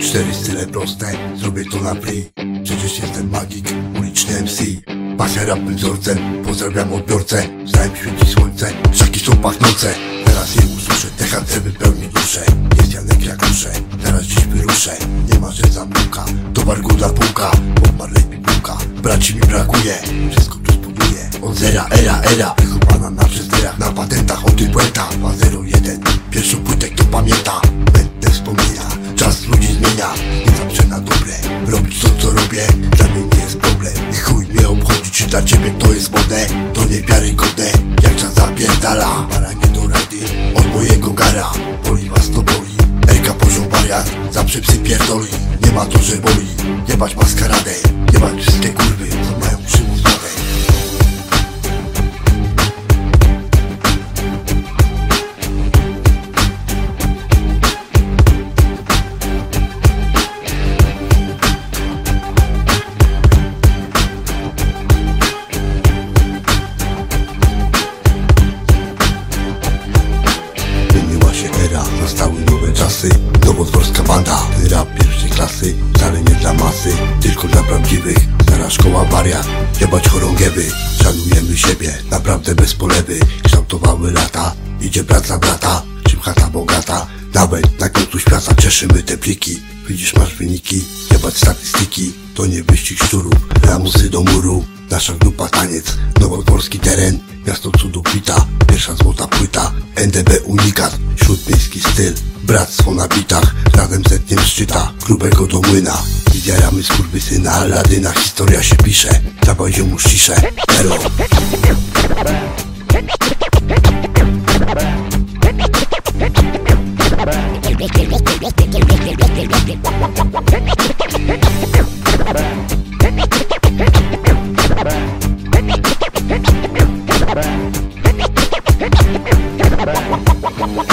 Cztery style proste, zrobię to na free Przecież jestem magik, uliczny MC Pasja rapem wzorcem, pozdrawiam odbiorcę. Znałem świeci słońce, szaki są pachnące. Teraz je usłyszę, THC wypełni duszę. Jest Janek jak ruszę, teraz dziś wyruszę. Nie ma, że zamyka, to barguda puka Bob Marley pipułka, braci mi brakuje. Wszystko tu spoduje, od zera, era, era. Wychowana na przesterach, na patentach, o tym błęta 201, pierwszą robić to co robię. Dla mnie nie jest problem I chuj mnie obchodzi, czy dla ciebie to jest modne. To niewiarygodne, jak czas zapierdala. Para nie do rady, od mojego gara. Boli was to boli, Erka poziom wariat Zawsze psy pierdoli, nie ma to, że boli. Jebać maskaradę, jebać wszystkie Nowodworska banda, rap pierwszej klasy Wcale nie dla masy, tylko dla prawdziwych. Stara szkoła wariat, jebać chorągiewy. Szanujemy siebie, naprawdę bez polewy. Kształtowały lata, idzie praca brata Czym chata bogata, nawet na końcu świata Cieszymy te pliki, widzisz masz wyniki Jebać statystyki, to nie wyścig szczurów Lamusy do muru, nasza grupa taniec Nowodworski teren, miasto cudu kwita Pierwsza złota płyta, NDB unikat Śródmiejski styl, bractwo na bitach Razem zetniem szczyta, grubego do młyna. I zjaramy skurwysyna, Aladyna Historia się pisze, zabajdzie mu ciszę. Elo Bang.